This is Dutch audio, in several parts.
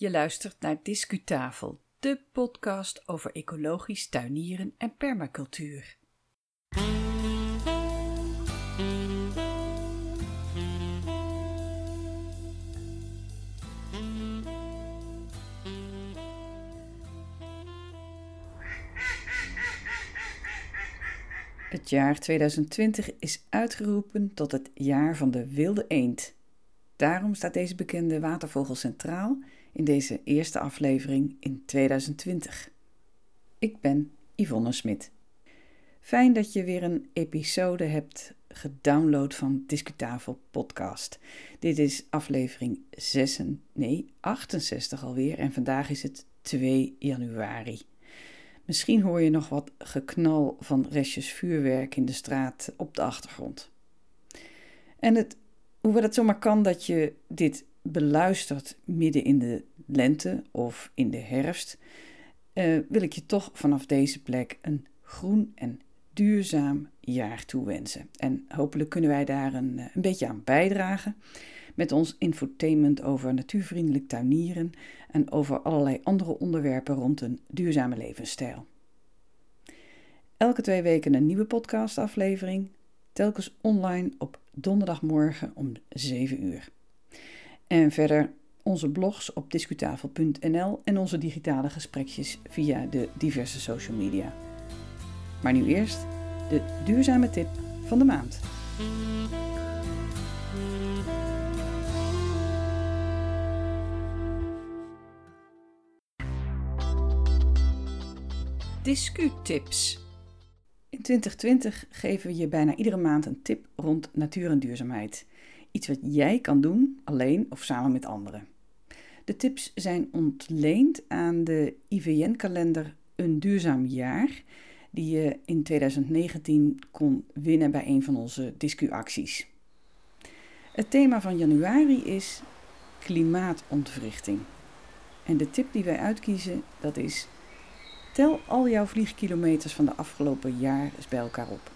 Je luistert naar Discutafel, de podcast over ecologisch tuinieren en permacultuur. Het jaar 2020 is uitgeroepen tot het jaar van de wilde eend. Daarom staat deze bekende watervogel centraal in deze eerste aflevering in 2020. Ik ben Yvonne Smit. Fijn dat je weer een episode hebt gedownload van Discutafel podcast. Dit is aflevering 6, nee 68 alweer en vandaag is het 2 januari. Misschien hoor je nog wat geknal van restjes vuurwerk in de straat op de achtergrond. En het, hoewel het zomaar kan dat je dit beluistert midden in de lente of in de herfst, uh, wil ik je toch vanaf deze plek een groen en duurzaam jaar toewensen. En hopelijk kunnen wij daar een, eh, een beetje aan bijdragen met ons infotainment over natuurvriendelijk tuinieren en over allerlei andere onderwerpen rond een duurzame levensstijl. Elke twee weken een nieuwe podcastaflevering, telkens online op donderdagmorgen om 7 uur. En verder onze blogs op discutafel.nl en onze digitale gesprekjes via de diverse social media. Maar nu eerst de duurzame tip van de maand. Discutips. In 2020 geven we je bijna iedere maand een tip rond natuur en duurzaamheid. Iets wat jij kan doen, alleen of samen met anderen. De tips zijn ontleend aan de IVN-kalender Een Duurzaam Jaar, die je in 2019 kon winnen bij een van onze discuacties. Het thema van januari is klimaatontwrichting. En de tip die wij uitkiezen, dat is tel al jouw vliegkilometers van de afgelopen jaar eens bij elkaar op.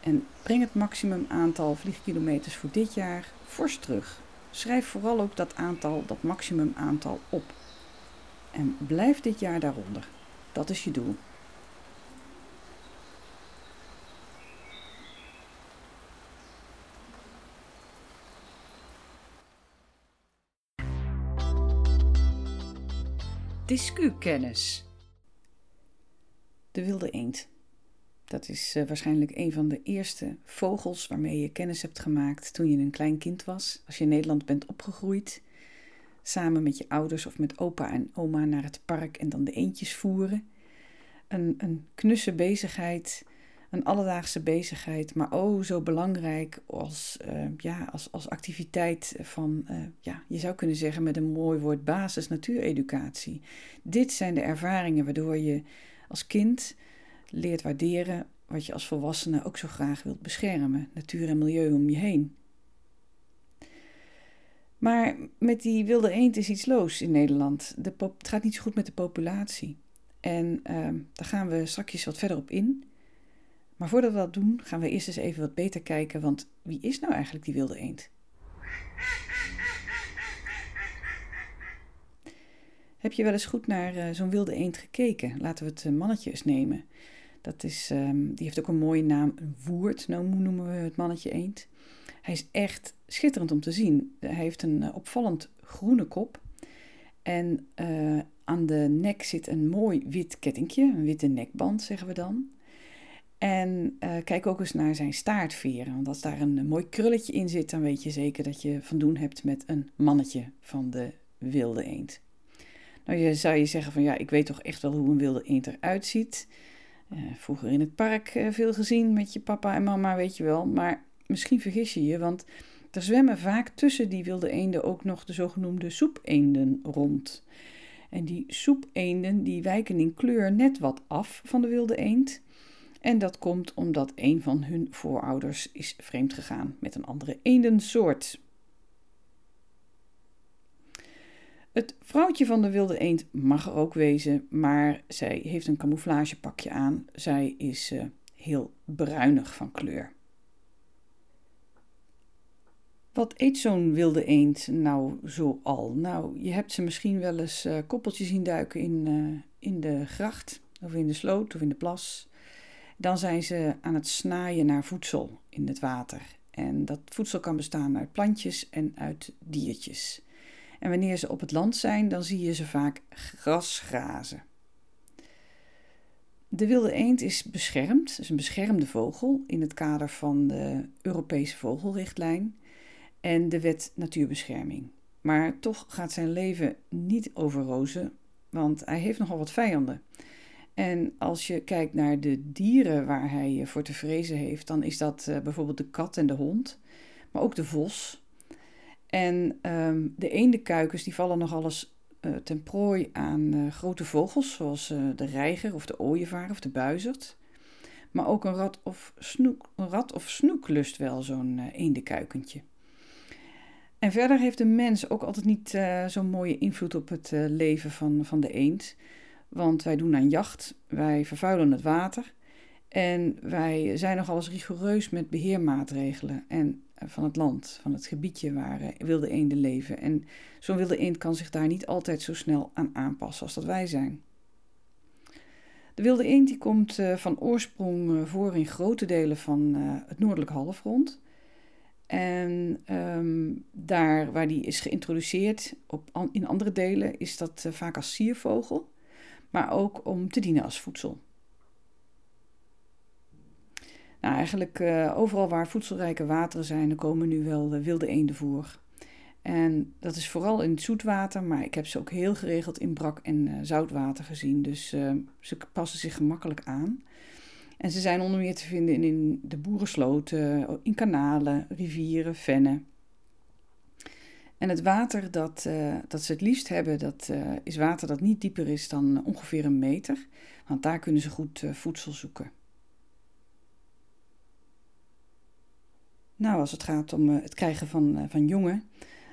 En breng het maximum aantal vliegkilometers voor dit jaar fors terug. Schrijf vooral ook dat aantal, dat maximum aantal op. En blijf dit jaar daaronder. Dat is je doel. Discu-kennis. De wilde eend. Dat is uh, waarschijnlijk een van de eerste vogels waarmee je kennis hebt gemaakt toen je een klein kind was. Als je in Nederland bent opgegroeid, samen met je ouders of met opa en oma naar het park en dan de eendjes voeren. Een, een knusse bezigheid, een alledaagse bezigheid, maar oh zo belangrijk als, uh, ja, als, als activiteit van, uh, ja, je zou kunnen zeggen met een mooi woord basis natuureducatie. Dit zijn de ervaringen waardoor je als kind leert waarderen wat je als volwassene ook zo graag wilt beschermen: natuur en milieu om je heen. Maar met die wilde eend is iets los in Nederland. De het gaat niet zo goed met de populatie. En uh, daar gaan we straks wat verder op in. Maar voordat we dat doen, gaan we eerst eens even wat beter kijken. Want wie is nou eigenlijk die wilde eend? Heb je wel eens goed naar uh, zo'n wilde eend gekeken? Laten we het uh, mannetje eens nemen. Dat is, um, die heeft ook een mooie naam, een woerd, noemen we het mannetje eend. Hij is echt schitterend om te zien. Hij heeft een uh, opvallend groene kop. En aan de nek zit een mooi wit kettingje, een witte nekband zeggen we dan. En kijk ook eens naar zijn staartveren. Want als daar een mooi krulletje in zit, dan weet je zeker dat je van doen hebt met een mannetje van de wilde eend. Nou, je zou je zeggen van ja, ik weet toch echt wel hoe een wilde eend eruit ziet. Uh, vroeger in het park uh, veel gezien met je papa en mama, weet je wel. Maar misschien vergis je je, want er zwemmen vaak tussen die wilde eenden ook nog de zogenoemde soepeenden rond. En die soepeenden die wijken in kleur net wat af van de wilde eend. En dat komt omdat een van hun voorouders is vreemd gegaan met een andere eendensoort. Het vrouwtje van de wilde eend mag er ook wezen, maar zij heeft een camouflagepakje aan. Zij is uh, heel bruinig van kleur. Wat eet zo'n wilde eend nou zo al? Nou, je hebt ze misschien wel eens uh, koppeltjes zien duiken in, uh, in de gracht, of in de sloot, of in de plas. Dan zijn ze aan het snaaien naar voedsel in het water. En dat voedsel kan bestaan uit plantjes en uit diertjes. En wanneer ze op het land zijn, dan zie je ze vaak gras grazen. De wilde eend is beschermd, is een beschermde vogel in het kader van de Europese vogelrichtlijn en de wet natuurbescherming. Maar toch gaat zijn leven niet over rozen, want hij heeft nogal wat vijanden. En als je kijkt naar de dieren waar hij voor te vrezen heeft, dan is dat uh, bijvoorbeeld de kat en de hond, maar ook de vos. En um, de eendenkuikens die vallen nog alles uh, ten prooi aan uh, grote vogels, zoals de reiger of de ooievaar of de buizerd. Maar ook een rat of snoek, een rat of snoek lust wel zo'n eendenkuikentje. En verder heeft de mens ook altijd niet zo'n mooie invloed op het leven van, van de eend. Want wij doen aan jacht, wij vervuilen het water en wij zijn nogal eens rigoureus met beheermaatregelen en, van het land, van het gebiedje waar wilde eenden leven. En zo'n wilde eend kan zich daar niet altijd zo snel aan aanpassen als dat wij zijn. De wilde eend die komt van oorsprong voor in grote delen van het noordelijk halfrond. En ehm, daar waar die is geïntroduceerd op, in andere delen is dat vaak als siervogel, maar ook om te dienen als voedsel. Nou, eigenlijk uh, overal waar voedselrijke wateren zijn, komen nu wel uh, wilde eenden voor. En dat is vooral in het zoetwater, maar ik heb ze ook heel geregeld in brak- en zoutwater gezien. Dus ze passen zich gemakkelijk aan. En ze zijn onder meer te vinden in de boerensloten, in kanalen, rivieren, vennen. En het water dat, uh, dat ze het liefst hebben, dat uh, is water dat niet dieper is dan ongeveer een meter. Want daar kunnen ze goed uh, voedsel zoeken. Nou, als het gaat om het krijgen van, van jongen.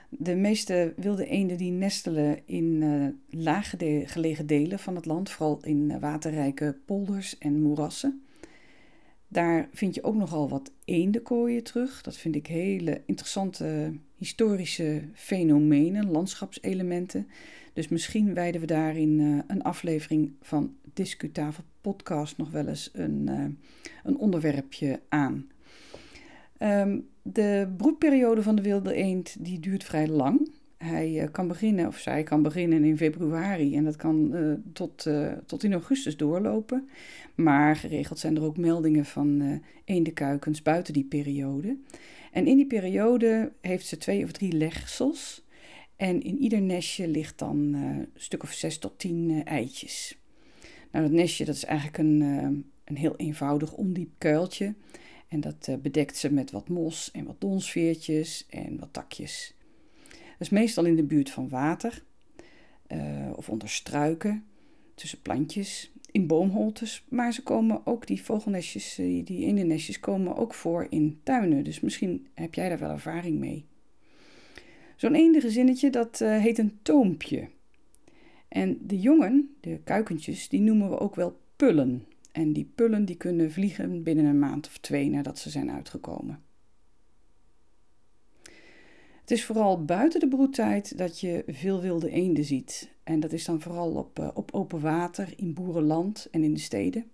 De meeste wilde eenden die nestelen in laag gelegen delen van het land, vooral in waterrijke polders en moerassen. Daar vind je ook nogal wat eendenkooien terug. Dat vind ik hele interessante historische fenomenen, landschapselementen. Dus misschien wijden we daar in uh, een aflevering van Discutafel Podcast nog wel eens een, uh, een onderwerpje aan. Um, de broedperiode van de wilde eend die duurt vrij lang. Hij uh, kan beginnen, of zij kan beginnen in februari en dat kan uh, tot, uh, tot in augustus doorlopen. Maar geregeld zijn er ook meldingen van eendenkuikens buiten die periode. En in die periode heeft ze twee of drie legsels. En in ieder nestje ligt dan een stuk of zes tot tien eitjes. Nou, dat nestje dat is eigenlijk een, een heel eenvoudig ondiep kuiltje. En dat bedekt ze met wat mos en wat donsveertjes en wat takjes. Dat is meestal in de buurt van water uh, of onder struiken, tussen plantjes, in boomholtes. Maar ze komen ook, die vogelnestjes, uh, die eendenestjes, komen ook voor in tuinen. Dus misschien heb jij daar wel ervaring mee. Zo'n eendengezinnetje, dat uh, heet een toompje. En de jongen, de kuikentjes, die noemen we ook wel pullen. En die pullen die kunnen vliegen binnen een maand of twee nadat ze zijn uitgekomen. Het is vooral buiten de broedtijd dat je veel wilde eenden ziet. En dat is dan vooral op, uh, op open water, in boerenland en in de steden.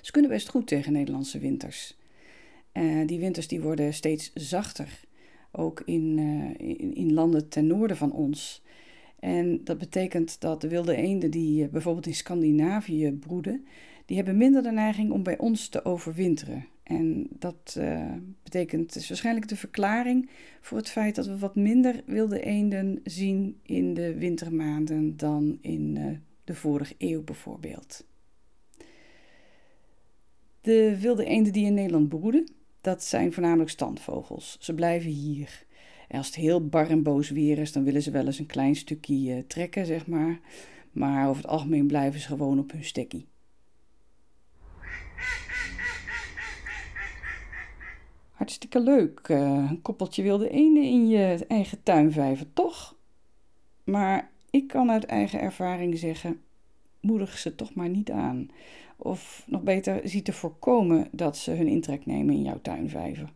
Ze kunnen best goed tegen Nederlandse winters. Uh, die winters die worden steeds zachter, ook in, uh, in, in, landen ten noorden van ons. En dat betekent dat de wilde eenden die bijvoorbeeld in Scandinavië broeden, die hebben minder de neiging om bij ons te overwinteren. En dat uh, betekent, is waarschijnlijk de verklaring voor het feit dat we wat minder wilde eenden zien in de wintermaanden dan in uh, de vorige eeuw bijvoorbeeld. De wilde eenden die in Nederland broeden, dat zijn voornamelijk standvogels. Ze blijven hier. Als het heel bar en boos weer is, dan willen ze wel eens een klein stukje uh, trekken, zeg maar. Maar over het algemeen blijven ze gewoon op hun stekkie. Hartstikke leuk. Uh, een koppeltje wilde eenden in je eigen tuinvijver, toch? Maar ik kan uit eigen ervaring zeggen: moedig ze toch maar niet aan. Of nog beter, zie te voorkomen dat ze hun intrek nemen in jouw tuinvijver.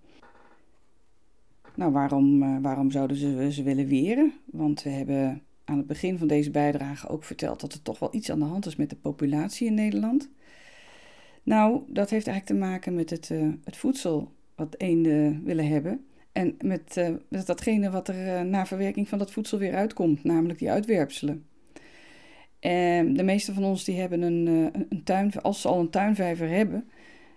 Nou, waarom, waarom zouden ze ze willen weren? Want we hebben aan het begin van deze bijdrage ook verteld dat er toch wel iets aan de hand is met de populatie in Nederland. Nou, dat heeft eigenlijk te maken met het, het voedsel wat eenden willen hebben. En met, met datgene wat er na verwerking van dat voedsel weer uitkomt, namelijk die uitwerpselen. En de meeste van ons die hebben een, een tuin, als ze al een tuinvijver hebben,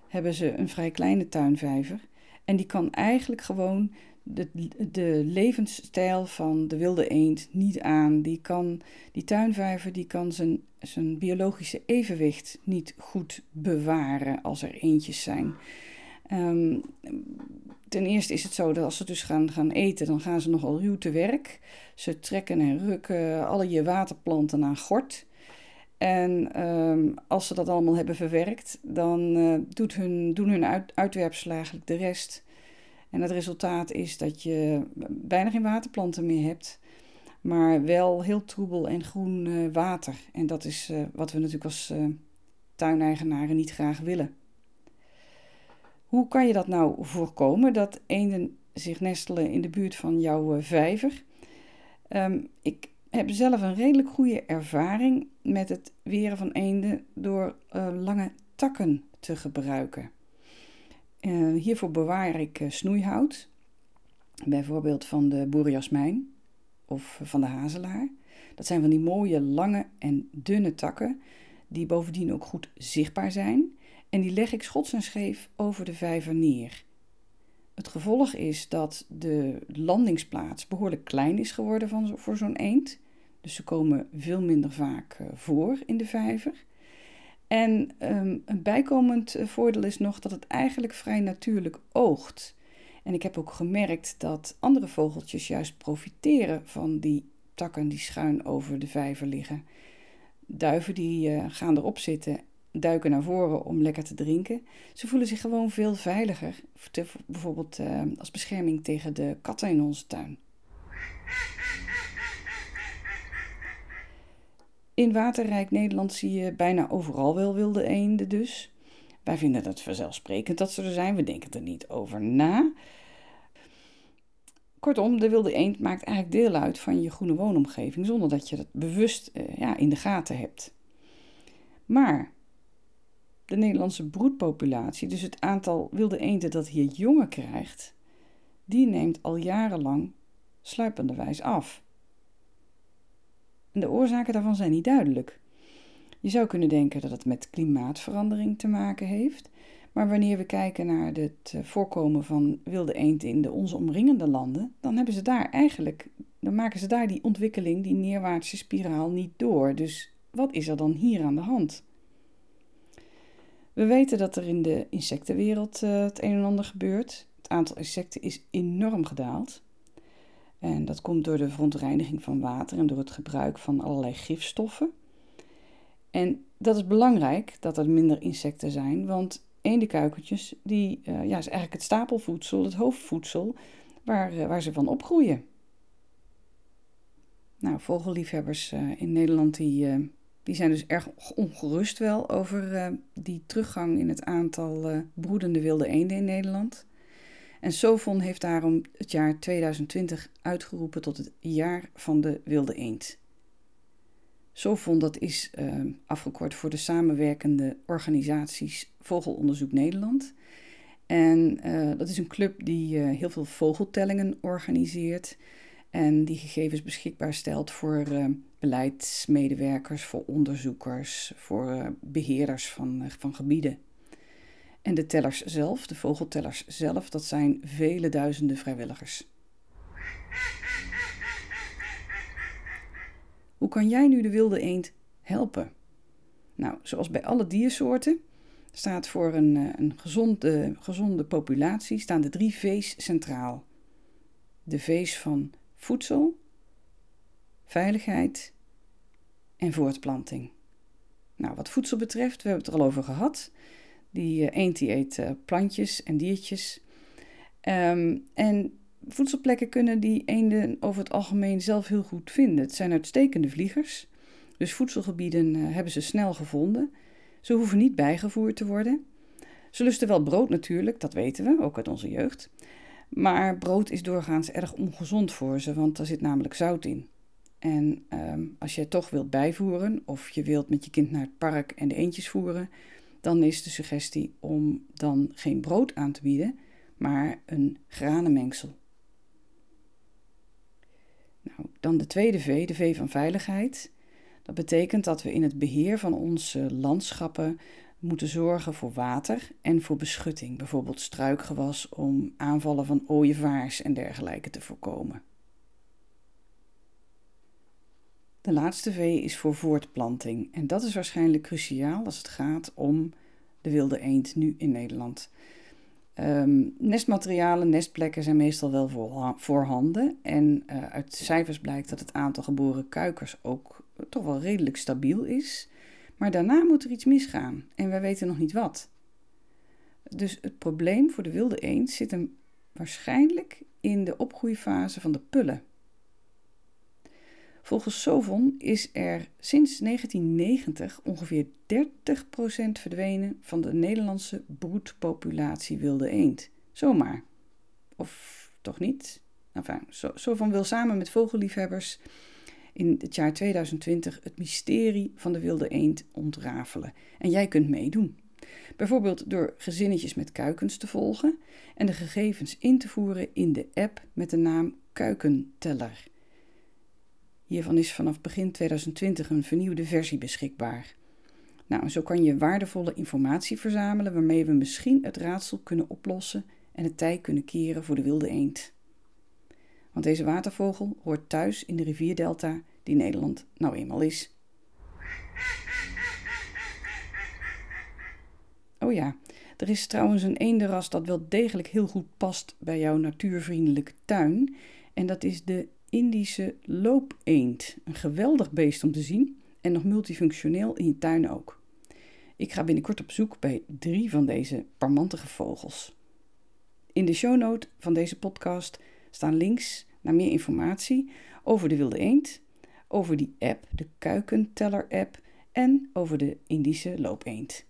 hebben ze een vrij kleine tuinvijver. En die kan eigenlijk gewoon de, de levensstijl van de wilde eend niet aan. Die, kan, die tuinvijver die kan zijn, zijn biologische evenwicht niet goed bewaren als er eendjes zijn. Ehm, ten eerste is het zo dat als ze dus gaan, gaan eten, dan gaan ze nogal ruw te werk. Ze trekken en rukken alle je waterplanten aan gort. En ehm, als ze dat allemaal hebben verwerkt, dan uh, doet hun, doen hun uit, de rest. En het resultaat is dat je bijna geen waterplanten meer hebt, maar wel heel troebel en groen uh, water. En dat is uh, wat we natuurlijk als tuineigenaren niet graag willen. Hoe kan je dat nou voorkomen, dat eenden zich nestelen in de buurt van jouw vijver? Um, ik heb zelf een redelijk goede ervaring met het weren van eenden door lange takken te gebruiken. Uh, hiervoor bewaar ik uh, snoeihout, bijvoorbeeld van de boerenjasmijn of van de hazelaar. Dat zijn van die mooie lange en dunne takken, die bovendien ook goed zichtbaar zijn. En die leg ik schots en scheef over de vijver neer. Het gevolg is dat de landingsplaats behoorlijk klein is geworden voor zo'n eend. Dus ze komen veel minder vaak uh, voor in de vijver. En um, een bijkomend uh, voordeel is nog dat het eigenlijk vrij natuurlijk oogt. En ik heb ook gemerkt dat andere vogeltjes juist profiteren van die takken die schuin over de vijver liggen. Duiven die uh, gaan erop zitten duiken naar voren om lekker te drinken. Ze voelen zich gewoon veel veiliger, bijvoorbeeld uh, als bescherming tegen de katten in onze tuin. In waterrijk Nederland zie je bijna overal wel wilde eenden dus. Wij vinden het vanzelfsprekend dat ze er zijn, we denken er niet over na. Kortom, de wilde eend maakt eigenlijk deel uit van je groene woonomgeving zonder dat je dat bewust uh, ja, in de gaten hebt. Maar de Nederlandse broedpopulatie, dus het aantal wilde eenden dat hier jongen krijgt, die neemt al jarenlang sluipenderwijs af. En de oorzaken daarvan zijn niet duidelijk. Je zou kunnen denken dat het met klimaatverandering te maken heeft, maar wanneer we kijken naar het eh, voorkomen van wilde eend in de onze omringende landen, dan hebben ze daar eigenlijk, dan maken ze daar die ontwikkeling, die neerwaartse spiraal niet door. Dus wat is er dan hier aan de hand? We weten dat er in de insectenwereld uh, het een en ander gebeurt. Het aantal insecten is enorm gedaald. En dat komt door de verontreiniging van water en door het gebruik van allerlei gifstoffen. En dat is belangrijk dat er minder insecten zijn, want eendenkuikertjes die, uh, ja, is eigenlijk het stapelvoedsel, het hoofdvoedsel, waar, uh, waar ze van opgroeien. Nou, vogelliefhebbers uh, in Nederland die, die zijn dus erg ongerust wel over die teruggang in het aantal broedende wilde eenden in Nederland. En Sofon heeft daarom het jaar 2020 uitgeroepen tot het jaar van de wilde eend. Sofon dat is uh, afgekort voor de samenwerkende organisaties Vogelonderzoek Nederland. En uh, dat is een club die uh, heel veel vogeltellingen organiseert en die gegevens beschikbaar stelt voor beleidsmedewerkers, voor onderzoekers, voor beheerders van, van gebieden. En de tellers zelf, de vogeltellers zelf, dat zijn vele duizenden vrijwilligers. Hoe kan jij nu de wilde eend helpen? Nou, zoals bij alle diersoorten staat voor een, eh, een gezonde, gezonde populatie staan de drie V's centraal. De V's van voedsel, veiligheid en voortplanting. Nou, wat voedsel betreft, we hebben het er al over gehad. Die uh, eend eet uh, plantjes en diertjes. Um, en voedselplekken kunnen die eenden over het algemeen zelf heel goed vinden. Het zijn uitstekende vliegers, dus voedselgebieden uh, hebben ze snel gevonden. Ze hoeven niet bijgevoerd te worden. Ze lusten wel brood natuurlijk, dat weten we, ook uit onze jeugd. Maar brood is doorgaans erg ongezond voor ze, want er zit namelijk zout in. En ehm, als je toch wilt bijvoeren of je wilt met je kind naar het park en de eentjes voeren, dan is de suggestie om dan geen brood aan te bieden, maar een granenmengsel. Nou, dan de tweede V, de V van veiligheid. Dat betekent dat we in het beheer van onze landschappen moeten zorgen voor water en voor beschutting, bijvoorbeeld struikgewas om aanvallen van ooievaars en dergelijke te voorkomen. De laatste V is voor voortplanting en dat is waarschijnlijk cruciaal als het gaat om de wilde eend nu in Nederland. Um, nestmaterialen, nestplekken zijn meestal wel voorhanden. En uh, uit cijfers blijkt dat het aantal geboren kuikers ook toch wel redelijk stabiel is. Maar daarna moet er iets misgaan en wij weten nog niet wat. Dus het probleem voor de wilde eend zit hem waarschijnlijk in de opgroeifase van de pullen. Volgens Sovon is er sinds 1990 ongeveer 30% verdwenen van de Nederlandse broedpopulatie wilde eend. Zomaar. Of toch niet? Enfin, Sovon wil samen met vogelliefhebbers in het jaar 2020 het mysterie van de wilde eend ontrafelen. En jij kunt meedoen. Bijvoorbeeld door gezinnetjes met kuikens te volgen en de gegevens in te voeren in de app met de naam Kuikenteller. Hiervan is vanaf begin 2020 een vernieuwde versie beschikbaar. Nou, zo kan je waardevolle informatie verzamelen waarmee we misschien het raadsel kunnen oplossen en het tij kunnen keren voor de wilde eend. Want deze watervogel hoort thuis in de rivierdelta die Nederland nou eenmaal is. Oh ja, er is trouwens een eendenras dat wel degelijk heel goed past bij jouw natuurvriendelijke tuin. En dat is de Indische loopeend. Een geweldig beest om te zien en nog multifunctioneel in je tuin ook. Ik ga binnenkort op zoek bij drie van deze parmantige vogels. In de shownote van deze podcast staan links naar meer informatie over de wilde eend, over die app, de Kuikenteller-app en over de Indische loopeend.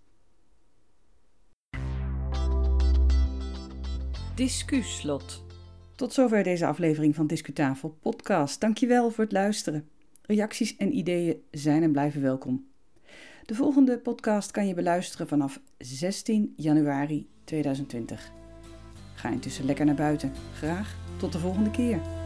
Discuslot. Tot zover deze aflevering van Discutafel Podcast. Dankjewel voor het luisteren. Reacties en ideeën zijn en blijven welkom. De volgende podcast kan je beluisteren vanaf 16 januari 2020. Ga intussen lekker naar buiten. Graag tot de volgende keer.